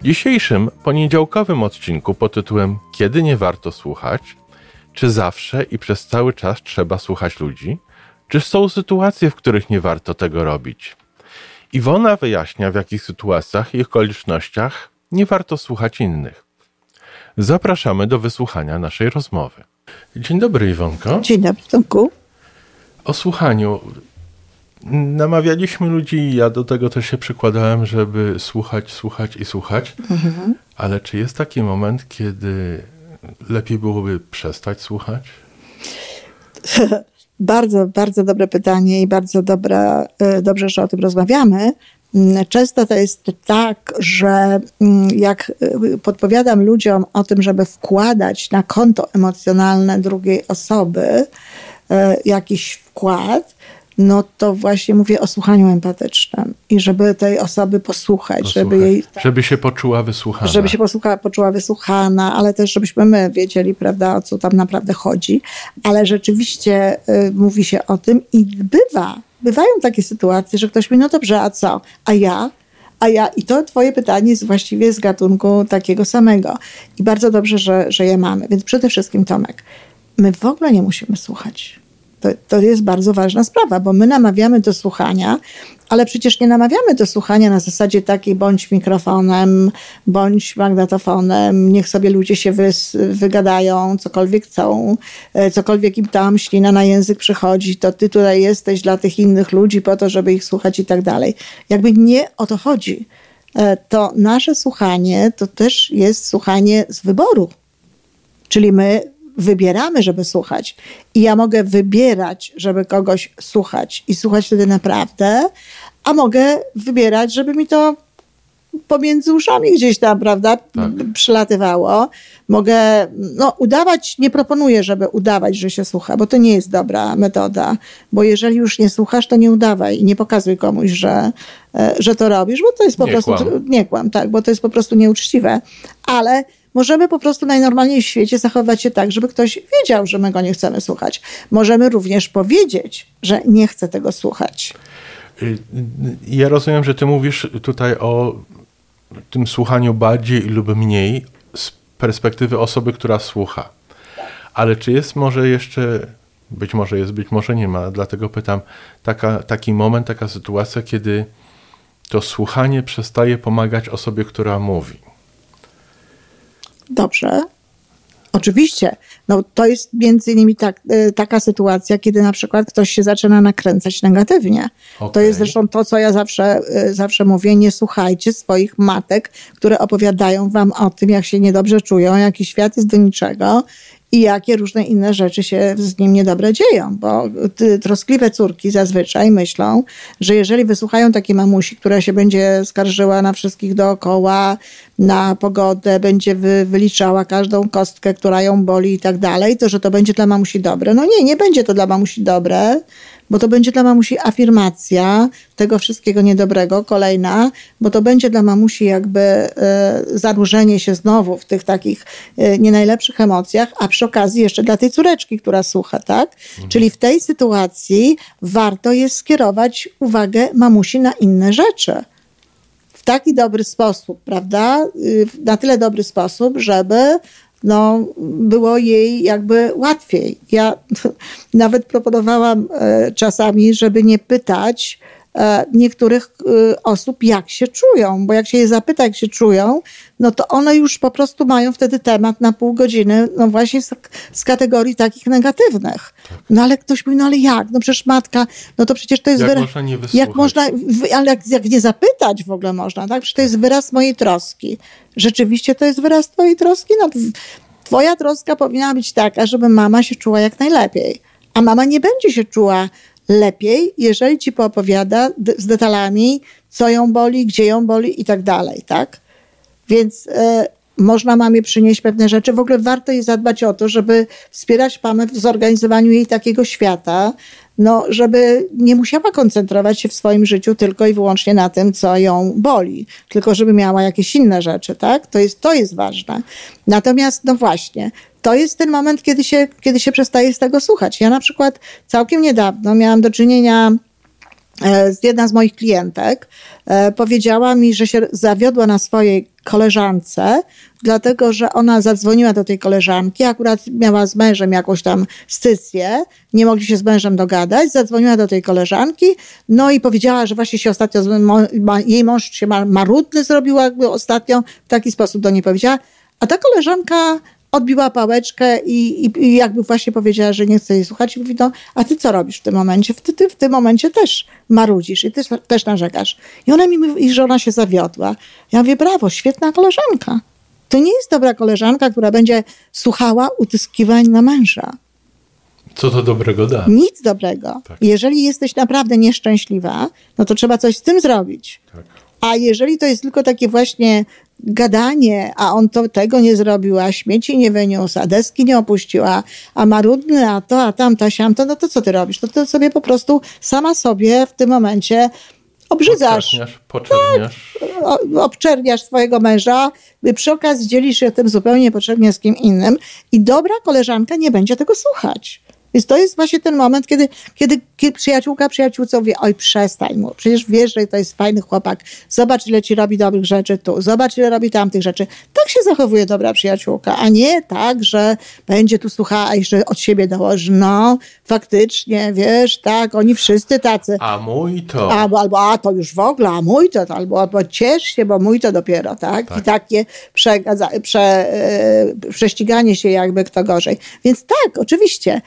W dzisiejszym poniedziałkowym odcinku pod tytułem Kiedy nie warto słuchać? Czy zawsze i przez cały czas trzeba słuchać ludzi? Czy są sytuacje, w których nie warto tego robić? Iwona wyjaśnia, w jakich sytuacjach i okolicznościach nie warto słuchać innych. Zapraszamy do wysłuchania naszej rozmowy. Dzień dobry, Iwonko. Dzień dobry, Tomku. O słuchaniu. Namawialiśmy ludzi, ja do tego też się przykładałem, żeby słuchać, słuchać i słuchać. Mhm. Ale czy jest taki moment, kiedy lepiej byłoby przestać słuchać? bardzo, bardzo dobre pytanie i bardzo dobra, e, dobrze, że o tym rozmawiamy. Mm, często to jest tak, że mm, jak e, podpowiadam ludziom o tym, żeby wkładać na konto emocjonalne drugiej osoby e, jakiś wkład, no to właśnie mówię o słuchaniu empatycznym i żeby tej osoby posłuchać, posłuchać. żeby jej... Tak, żeby się poczuła wysłuchana. Żeby się posłucha, poczuła wysłuchana, ale też żebyśmy my wiedzieli, prawda, o co tam naprawdę chodzi. Ale rzeczywiście y, mówi się o tym i bywa, bywają takie sytuacje, że ktoś mówi, no dobrze, a co? A ja? A ja, i to twoje pytanie jest właściwie z gatunku takiego samego. I bardzo dobrze, że, że je mamy. Więc przede wszystkim, Tomek, my w ogóle nie musimy słuchać to, to jest bardzo ważna sprawa, bo my namawiamy do słuchania, ale przecież nie namawiamy do słuchania na zasadzie takiej bądź mikrofonem, bądź magnetofonem, niech sobie ludzie się wys, wygadają, cokolwiek chcą, e, cokolwiek im tam ślina na język przychodzi, to ty tutaj jesteś dla tych innych ludzi po to, żeby ich słuchać i tak dalej. Jakby nie o to chodzi. E, to nasze słuchanie to też jest słuchanie z wyboru. Czyli my wybieramy, żeby słuchać. I ja mogę wybierać, żeby kogoś słuchać i słuchać wtedy naprawdę, a mogę wybierać, żeby mi to pomiędzy uszami gdzieś tam, prawda, tak. przylatywało. Mogę, no udawać, nie proponuję, żeby udawać, że się słucha, bo to nie jest dobra metoda, bo jeżeli już nie słuchasz, to nie udawaj i nie pokazuj komuś, że, e, że to robisz, bo to jest po nie prostu, kłam. nie kłam, tak, bo to jest po prostu nieuczciwe, ale Możemy po prostu najnormalniej w świecie zachować się tak, żeby ktoś wiedział, że my go nie chcemy słuchać. Możemy również powiedzieć, że nie chce tego słuchać. Y, ja rozumiem, że ty mówisz tutaj o tym słuchaniu bardziej lub mniej z perspektywy osoby, która słucha. Ale czy jest może jeszcze, być może jest, być może nie ma, dlatego pytam, taka, taki moment, taka sytuacja, kiedy to słuchanie przestaje pomagać osobie, która mówi. Dobrze. Oczywiście. No, to jest między innymi tak, y, taka sytuacja, kiedy na przykład ktoś się zaczyna nakręcać negatywnie. Okay. To jest zresztą to, co ja zawsze, y, zawsze mówię. Nie słuchajcie swoich matek, które opowiadają wam o tym, jak się niedobrze czują, jaki świat jest do niczego i jakie różne inne rzeczy się z nim niedobre dzieją, bo troskliwe córki zazwyczaj myślą, że jeżeli wysłuchają takiej mamusi, która się będzie skarżyła na wszystkich dookoła, na pogodę, będzie wy, wyliczała każdą kostkę, która ją boli i tak dalej, to że to będzie dla mamusi dobre. No nie, nie będzie to dla mamusi dobre, bo to będzie dla mamusi afirmacja tego wszystkiego niedobrego, kolejna, bo to będzie dla mamusi jakby e, zanurzenie się znowu w tych takich e, nie najlepszych emocjach, a przy okazji jeszcze dla tej córeczki, która słucha, tak? Mhm. Czyli w tej sytuacji warto jest skierować uwagę mamusi na inne rzeczy w taki dobry sposób, prawda? Y, na tyle dobry sposób, żeby no, było jej jakby łatwiej. Ja nawet proponowałam e, czasami, żeby nie pytać niektórych e, osób, jak się czują, bo jak się je zapyta, jak się czują, no to one już po prostu mają wtedy temat na pół godziny, no właśnie z, z kategorii takich negatywnych. Tak. No ale ktoś mówi, no ale jak? No przecież matka, no to przecież to jest jak wyraz. Można nie jak można, ale jak, jak nie zapytać w ogóle można, tak? Przecież to jest wyraz mojej troski. Rzeczywiście to jest wyraz twojej troski? No, Twoja troska powinna być taka, żeby mama się czuła jak najlepiej. A mama nie będzie się czuła lepiej, jeżeli ci poopowiada z detalami, co ją boli, gdzie ją boli i tak dalej, tak? Więc y, można mamie przynieść pewne rzeczy. W ogóle warto jest zadbać o to, żeby wspierać mamę w zorganizowaniu jej takiego świata, no, żeby nie musiała koncentrować się w swoim życiu tylko i wyłącznie na tym, co ją boli, tylko żeby miała jakieś inne rzeczy, tak? To jest, to jest ważne. Natomiast, no właśnie, to jest ten moment, kiedy się, kiedy się przestaje z tego słuchać. Ja na przykład całkiem niedawno miałam do czynienia e, z jedna z moich klientek e, powiedziała mi, że się zawiodła na swojej koleżance, dlatego że ona zadzwoniła do tej koleżanki, akurat miała z mężem jakąś tam stycję, nie mogli się z mężem dogadać, zadzwoniła do tej koleżanki, no i powiedziała, że właśnie się ostatnio, jej mąż się marudny zrobił jakby ostatnio, w taki sposób do niej powiedziała, a ta koleżanka odbiła pałeczkę i, i, i, jakby właśnie powiedziała, że nie chce jej słuchać i mówi, no, a ty co robisz w tym momencie? Ty, ty w tym momencie też marudzisz i ty też narzekasz. I ona mi mówi, że ona się zawiodła. Ja mówię, brawo, świetna koleżanka. To nie jest dobra koleżanka, która będzie słuchała utyskiwań na męża. Co to dobrego da? Nic dobrego. Tak. Jeżeli jesteś naprawdę nieszczęśliwa, no to trzeba coś z tym zrobić. Tak. A jeżeli to jest tylko takie właśnie gadanie, a on to, tego nie zrobił, a śmieci nie wyniósł, a deski nie opuściła, a marudny, a to, a tamto, siamto, no to co ty robisz? To ty sobie po prostu sama sobie w tym momencie obrzydzasz. Poczerniasz. Tak, obczerniasz swojego męża, przy okazji dzielisz się tym zupełnie niepotrzebnie z kim innym i dobra koleżanka nie będzie tego słuchać. Więc to jest właśnie ten moment, kiedy, kiedy, kiedy przyjaciółka przyjaciółce mówi, oj przestań mu, przecież wiesz, że to jest fajny chłopak, zobacz ile ci robi dobrych rzeczy tu, zobacz ile robi tamtych rzeczy. Tak się zachowuje dobra przyjaciółka, a nie tak, że będzie tu słuchała i że od siebie dołoży, no faktycznie, wiesz, tak, oni wszyscy tacy. A mój to. Albo, albo a to już w ogóle, a mój to, albo, albo ciesz się, bo mój to dopiero, tak? tak. I takie prze, e, prześciganie się jakby kto gorzej. Więc tak, oczywiście,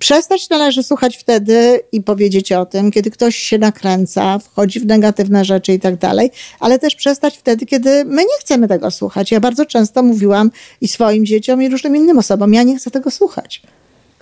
Przestać należy słuchać wtedy i powiedzieć o tym, kiedy ktoś się nakręca, wchodzi w negatywne rzeczy i tak dalej, ale też przestać wtedy, kiedy my nie chcemy tego słuchać. Ja bardzo często mówiłam i swoim dzieciom, i różnym innym osobom, ja nie chcę tego słuchać.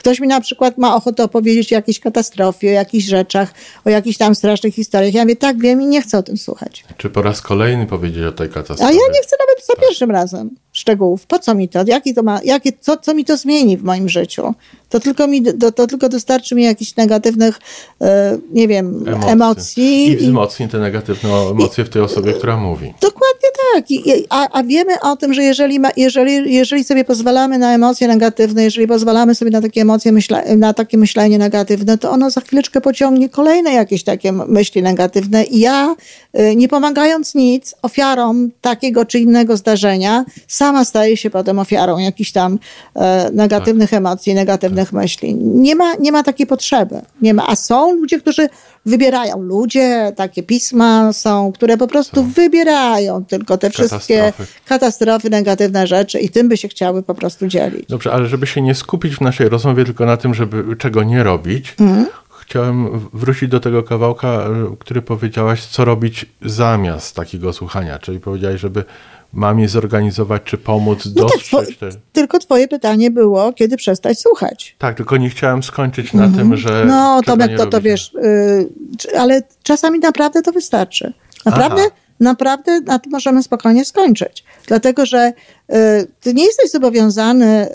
Ktoś mi na przykład ma ochotę opowiedzieć o jakiejś katastrofie, o jakichś rzeczach, o jakichś tam strasznych historiach. Ja mówię, tak, wiem i nie chcę o tym słuchać. Czy po raz kolejny powiedzieć o tej katastrofie? A ja nie chcę nawet za tak. pierwszym razem szczegółów. Po co mi to? Jaki to ma, jakie, co, co mi to zmieni w moim życiu? To tylko, mi, to, to tylko dostarczy mi jakichś negatywnych, e, nie wiem, emocji. emocji. I wzmocni te negatywne emocje I, w tej osobie, która mówi. Dokładnie tak. I, a, a wiemy o tym, że jeżeli, ma, jeżeli, jeżeli sobie pozwalamy na emocje negatywne, jeżeli pozwalamy sobie na takie emocje, myśla, na takie myślenie negatywne, to ono za chwileczkę pociągnie kolejne jakieś takie myśli negatywne. I ja, e, nie pomagając nic ofiarom takiego czy innego zdarzenia, sama staje się potem ofiarą jakichś tam e, negatywnych tak. emocji, negatywnych tak. myśli. Nie ma, nie ma takiej potrzeby. Nie ma. A są ludzie, którzy wybierają. Ludzie, takie pisma są, które po prostu są. wybierają tylko te katastrofy. wszystkie katastrofy, negatywne rzeczy i tym by się chciały po prostu dzielić. Dobrze, ale żeby się nie skupić w naszej rozmowie tylko na tym, żeby czego nie robić, mm chciałem wrócić do tego kawałka, który powiedziałaś, co robić zamiast takiego słuchania. Czyli powiedziałaś, żeby mamie zorganizować, czy pomóc no dostrzec. Tak, Tylko twoje pytanie było, kiedy przestać słuchać. Tak, tylko nie chciałem skończyć na tym, że. No, Tomek, to, to wiesz, yy, ale czasami naprawdę to wystarczy. Naprawdę. Aha naprawdę na tym możemy spokojnie skończyć. Dlatego, że y, ty nie jesteś zobowiązany,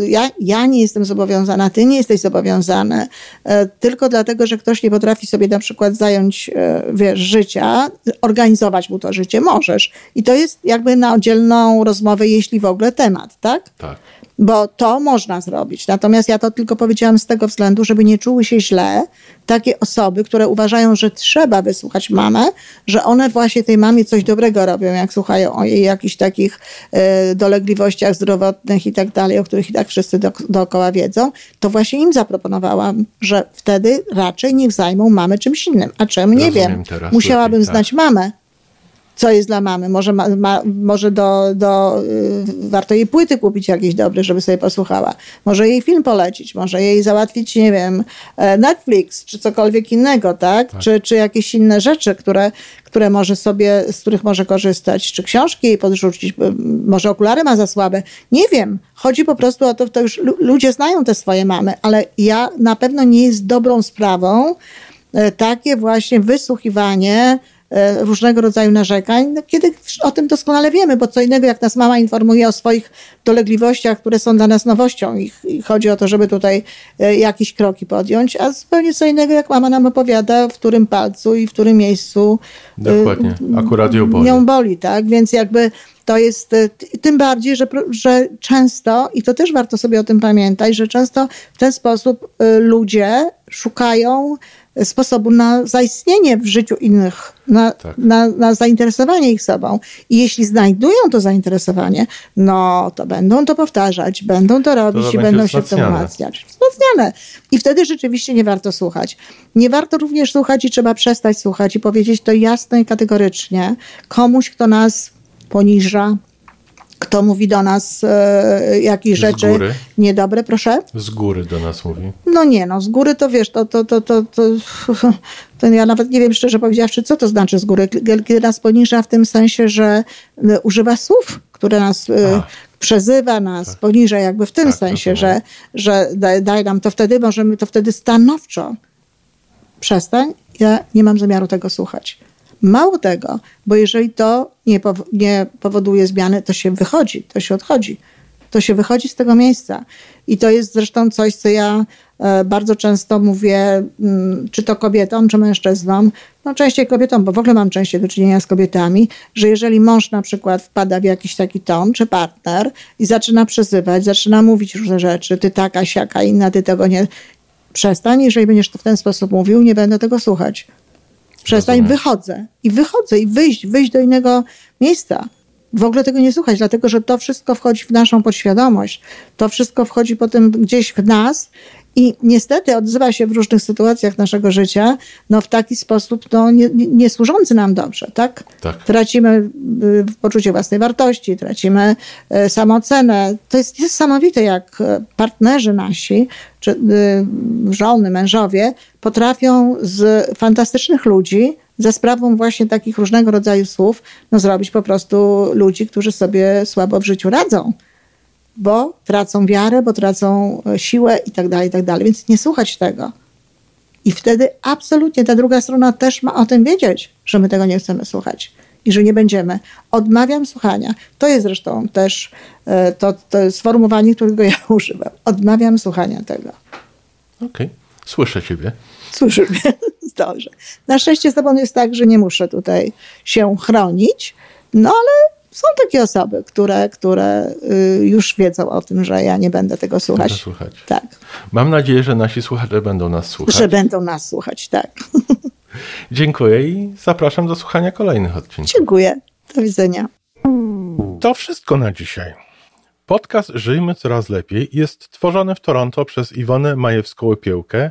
y, ja, ja nie jestem zobowiązana, ty nie jesteś zobowiązany, y, tylko dlatego, że ktoś nie potrafi sobie na przykład zająć, wiesz, życia, organizować mu to życie, możesz. I to jest jakby na oddzielną rozmowę, jeśli w ogóle temat, tak? Tak bo to można zrobić. Natomiast ja to tylko powiedziałam z tego względu, żeby nie czuły się źle takie osoby, które uważają, że trzeba wysłuchać mamę, że one właśnie tej mamie coś dobrego robią, jak słuchają o jej jakichś takich y, dolegliwościach zdrowotnych i tak dalej, o których i tak wszyscy do, dookoła wiedzą, to właśnie im zaproponowałam, że wtedy raczej niech zajmą mamę czymś innym. A czym? Nie wiem. Musiałabym lepiej, tak. znać mamę co jest dla mamy. Może, ma, ma, może do, do, y, warto jej płyty kupić jakieś dobre, żeby sobie posłuchała. Może jej film polecić, może jej załatwić, nie wiem, e, Netflix, czy cokolwiek innego, tak? tak. Czy, czy jakieś inne rzeczy, które, które może sobie, z których może korzystać, czy książki jej podrzucić, może okulary ma za słabe. Nie wiem. Chodzi po prostu o to, to już ludzie znają te swoje mamy, ale ja na pewno nie jest dobrą sprawą e, takie właśnie wysłuchiwanie różnego rodzaju narzekań, no, kiedy o tym doskonale wiemy, bo co innego jak nas mama informuje o swoich dolegliwościach, które są dla nas nowością i, chodzi o to, żeby tutaj e, jakieś kroki podjąć, a zupełnie co innego jak mama nam opowiada, w którym palcu i w którym miejscu Dokładnie, akurat ją boli. Ją boli, tak? Więc jakby to jest tym bardziej, że, że często, i to też warto sobie o tym pamiętać, że często w ten sposób ludzie szukają sposobu na zaistnienie w życiu innych, na, tak. na, na, zainteresowanie ich sobą. I jeśli znajdują to zainteresowanie, no to będą to powtarzać, będą to robić to i będą się w tym umacniać. Wzmacniane. I wtedy rzeczywiście nie warto słuchać. Nie warto również słuchać i trzeba przestać słuchać i powiedzieć to jasno i kategorycznie komuś, kto nas poniża, kto mówi do nas e, jakieś rzeczy góry. niedobre, proszę? Z góry do nas mówi. No nie, no z góry to wiesz, to, to, to, to, to, to ja nawet nie wiem szczerze powiedziawszy, co to znaczy z góry. Kiedy nas poniża w tym sensie, że e, używa słów, które nas e, przezywa nas, tak. poniża jakby w tym tak, sensie, że, że daj, daj nam to wtedy, możemy to wtedy stanowczo przestań, ja nie mam zamiaru tego słuchać. Mało tego, bo jeżeli to nie, nie powoduje zmiany, to się wychodzi, to się odchodzi. To się wychodzi z tego miejsca. I to jest zresztą coś, co ja e, bardzo często mówię, mm, czy to kobietom, czy mężczyznom, no częściej kobietom, bo w ogóle mam częściej do czynienia z kobietami, że jeżeli mąż na przykład wpada w jakiś taki ton, czy partner i zaczyna przezywać, zaczyna mówić różne rzeczy, ty taka, siaka, inna, ty tego nie... Przestań, jeżeli będziesz to w ten sposób mówił, nie będę tego słuchać przestań, Rozumiem. wychodzę. I wychodzę i wyjść, wyjść do innego miejsca. W ogóle tego nie słuchać, dlatego że to wszystko wchodzi w naszą podświadomość. To wszystko wchodzi potem gdzieś w nas i niestety odzywa się w różnych sytuacjach naszego życia, no w taki sposób no, nie, nie służący nam dobrze, tak? tak? Tracimy y, poczucie własnej wartości, tracimy y, samoocenę. To jest niesamowite, jak partnerzy nasi, czy y, żony, mężowie potrafią z fantastycznych ludzi za sprawą właśnie takich różnego rodzaju słów, no zrobić po prostu ludzi, którzy sobie słabo w życiu radzą bo tracą wiarę, bo tracą e, siłę i tak dalej, i tak. Więc nie słuchać tego. I wtedy absolutnie ta druga strona też ma o tym wiedzieć, że my tego nie chcemy słuchać i że nie będziemy. Odmawiam słuchania. To jest zresztą też e, to, to sformułowanie, którego ja używam. Odmawiam słuchania tego. Okej, okay. słyszę ciebie. Mnie, dobrze. Na szczęście z tobą jest tak, że nie muszę tutaj się chronić, no ale są takie osoby, które, które y, już wiedzą o tym, że ja nie będę tego słuchać. słuchać. Tak. Mam nadzieję, że nasi słuchacze będą nas słuchać. Że będą nas słuchać, tak. Dziękuję i zapraszam do słuchania kolejnych odcinków. Dziękuję. Do widzenia. To wszystko na dzisiaj. Podcast Żyjmy Coraz Lepiej jest tworzony w Toronto przez Iwonę Majewską-Piełkę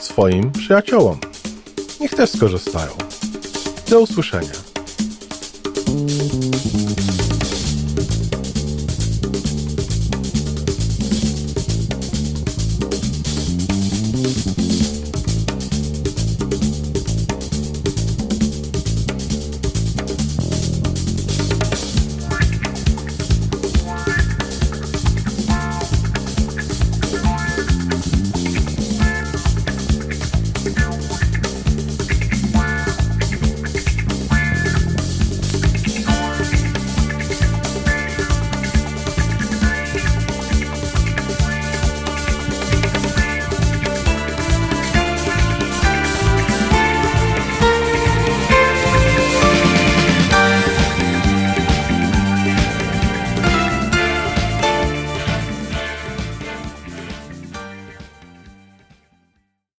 swoim przyjaciołom niech też skorzystają. Do usłyszenia.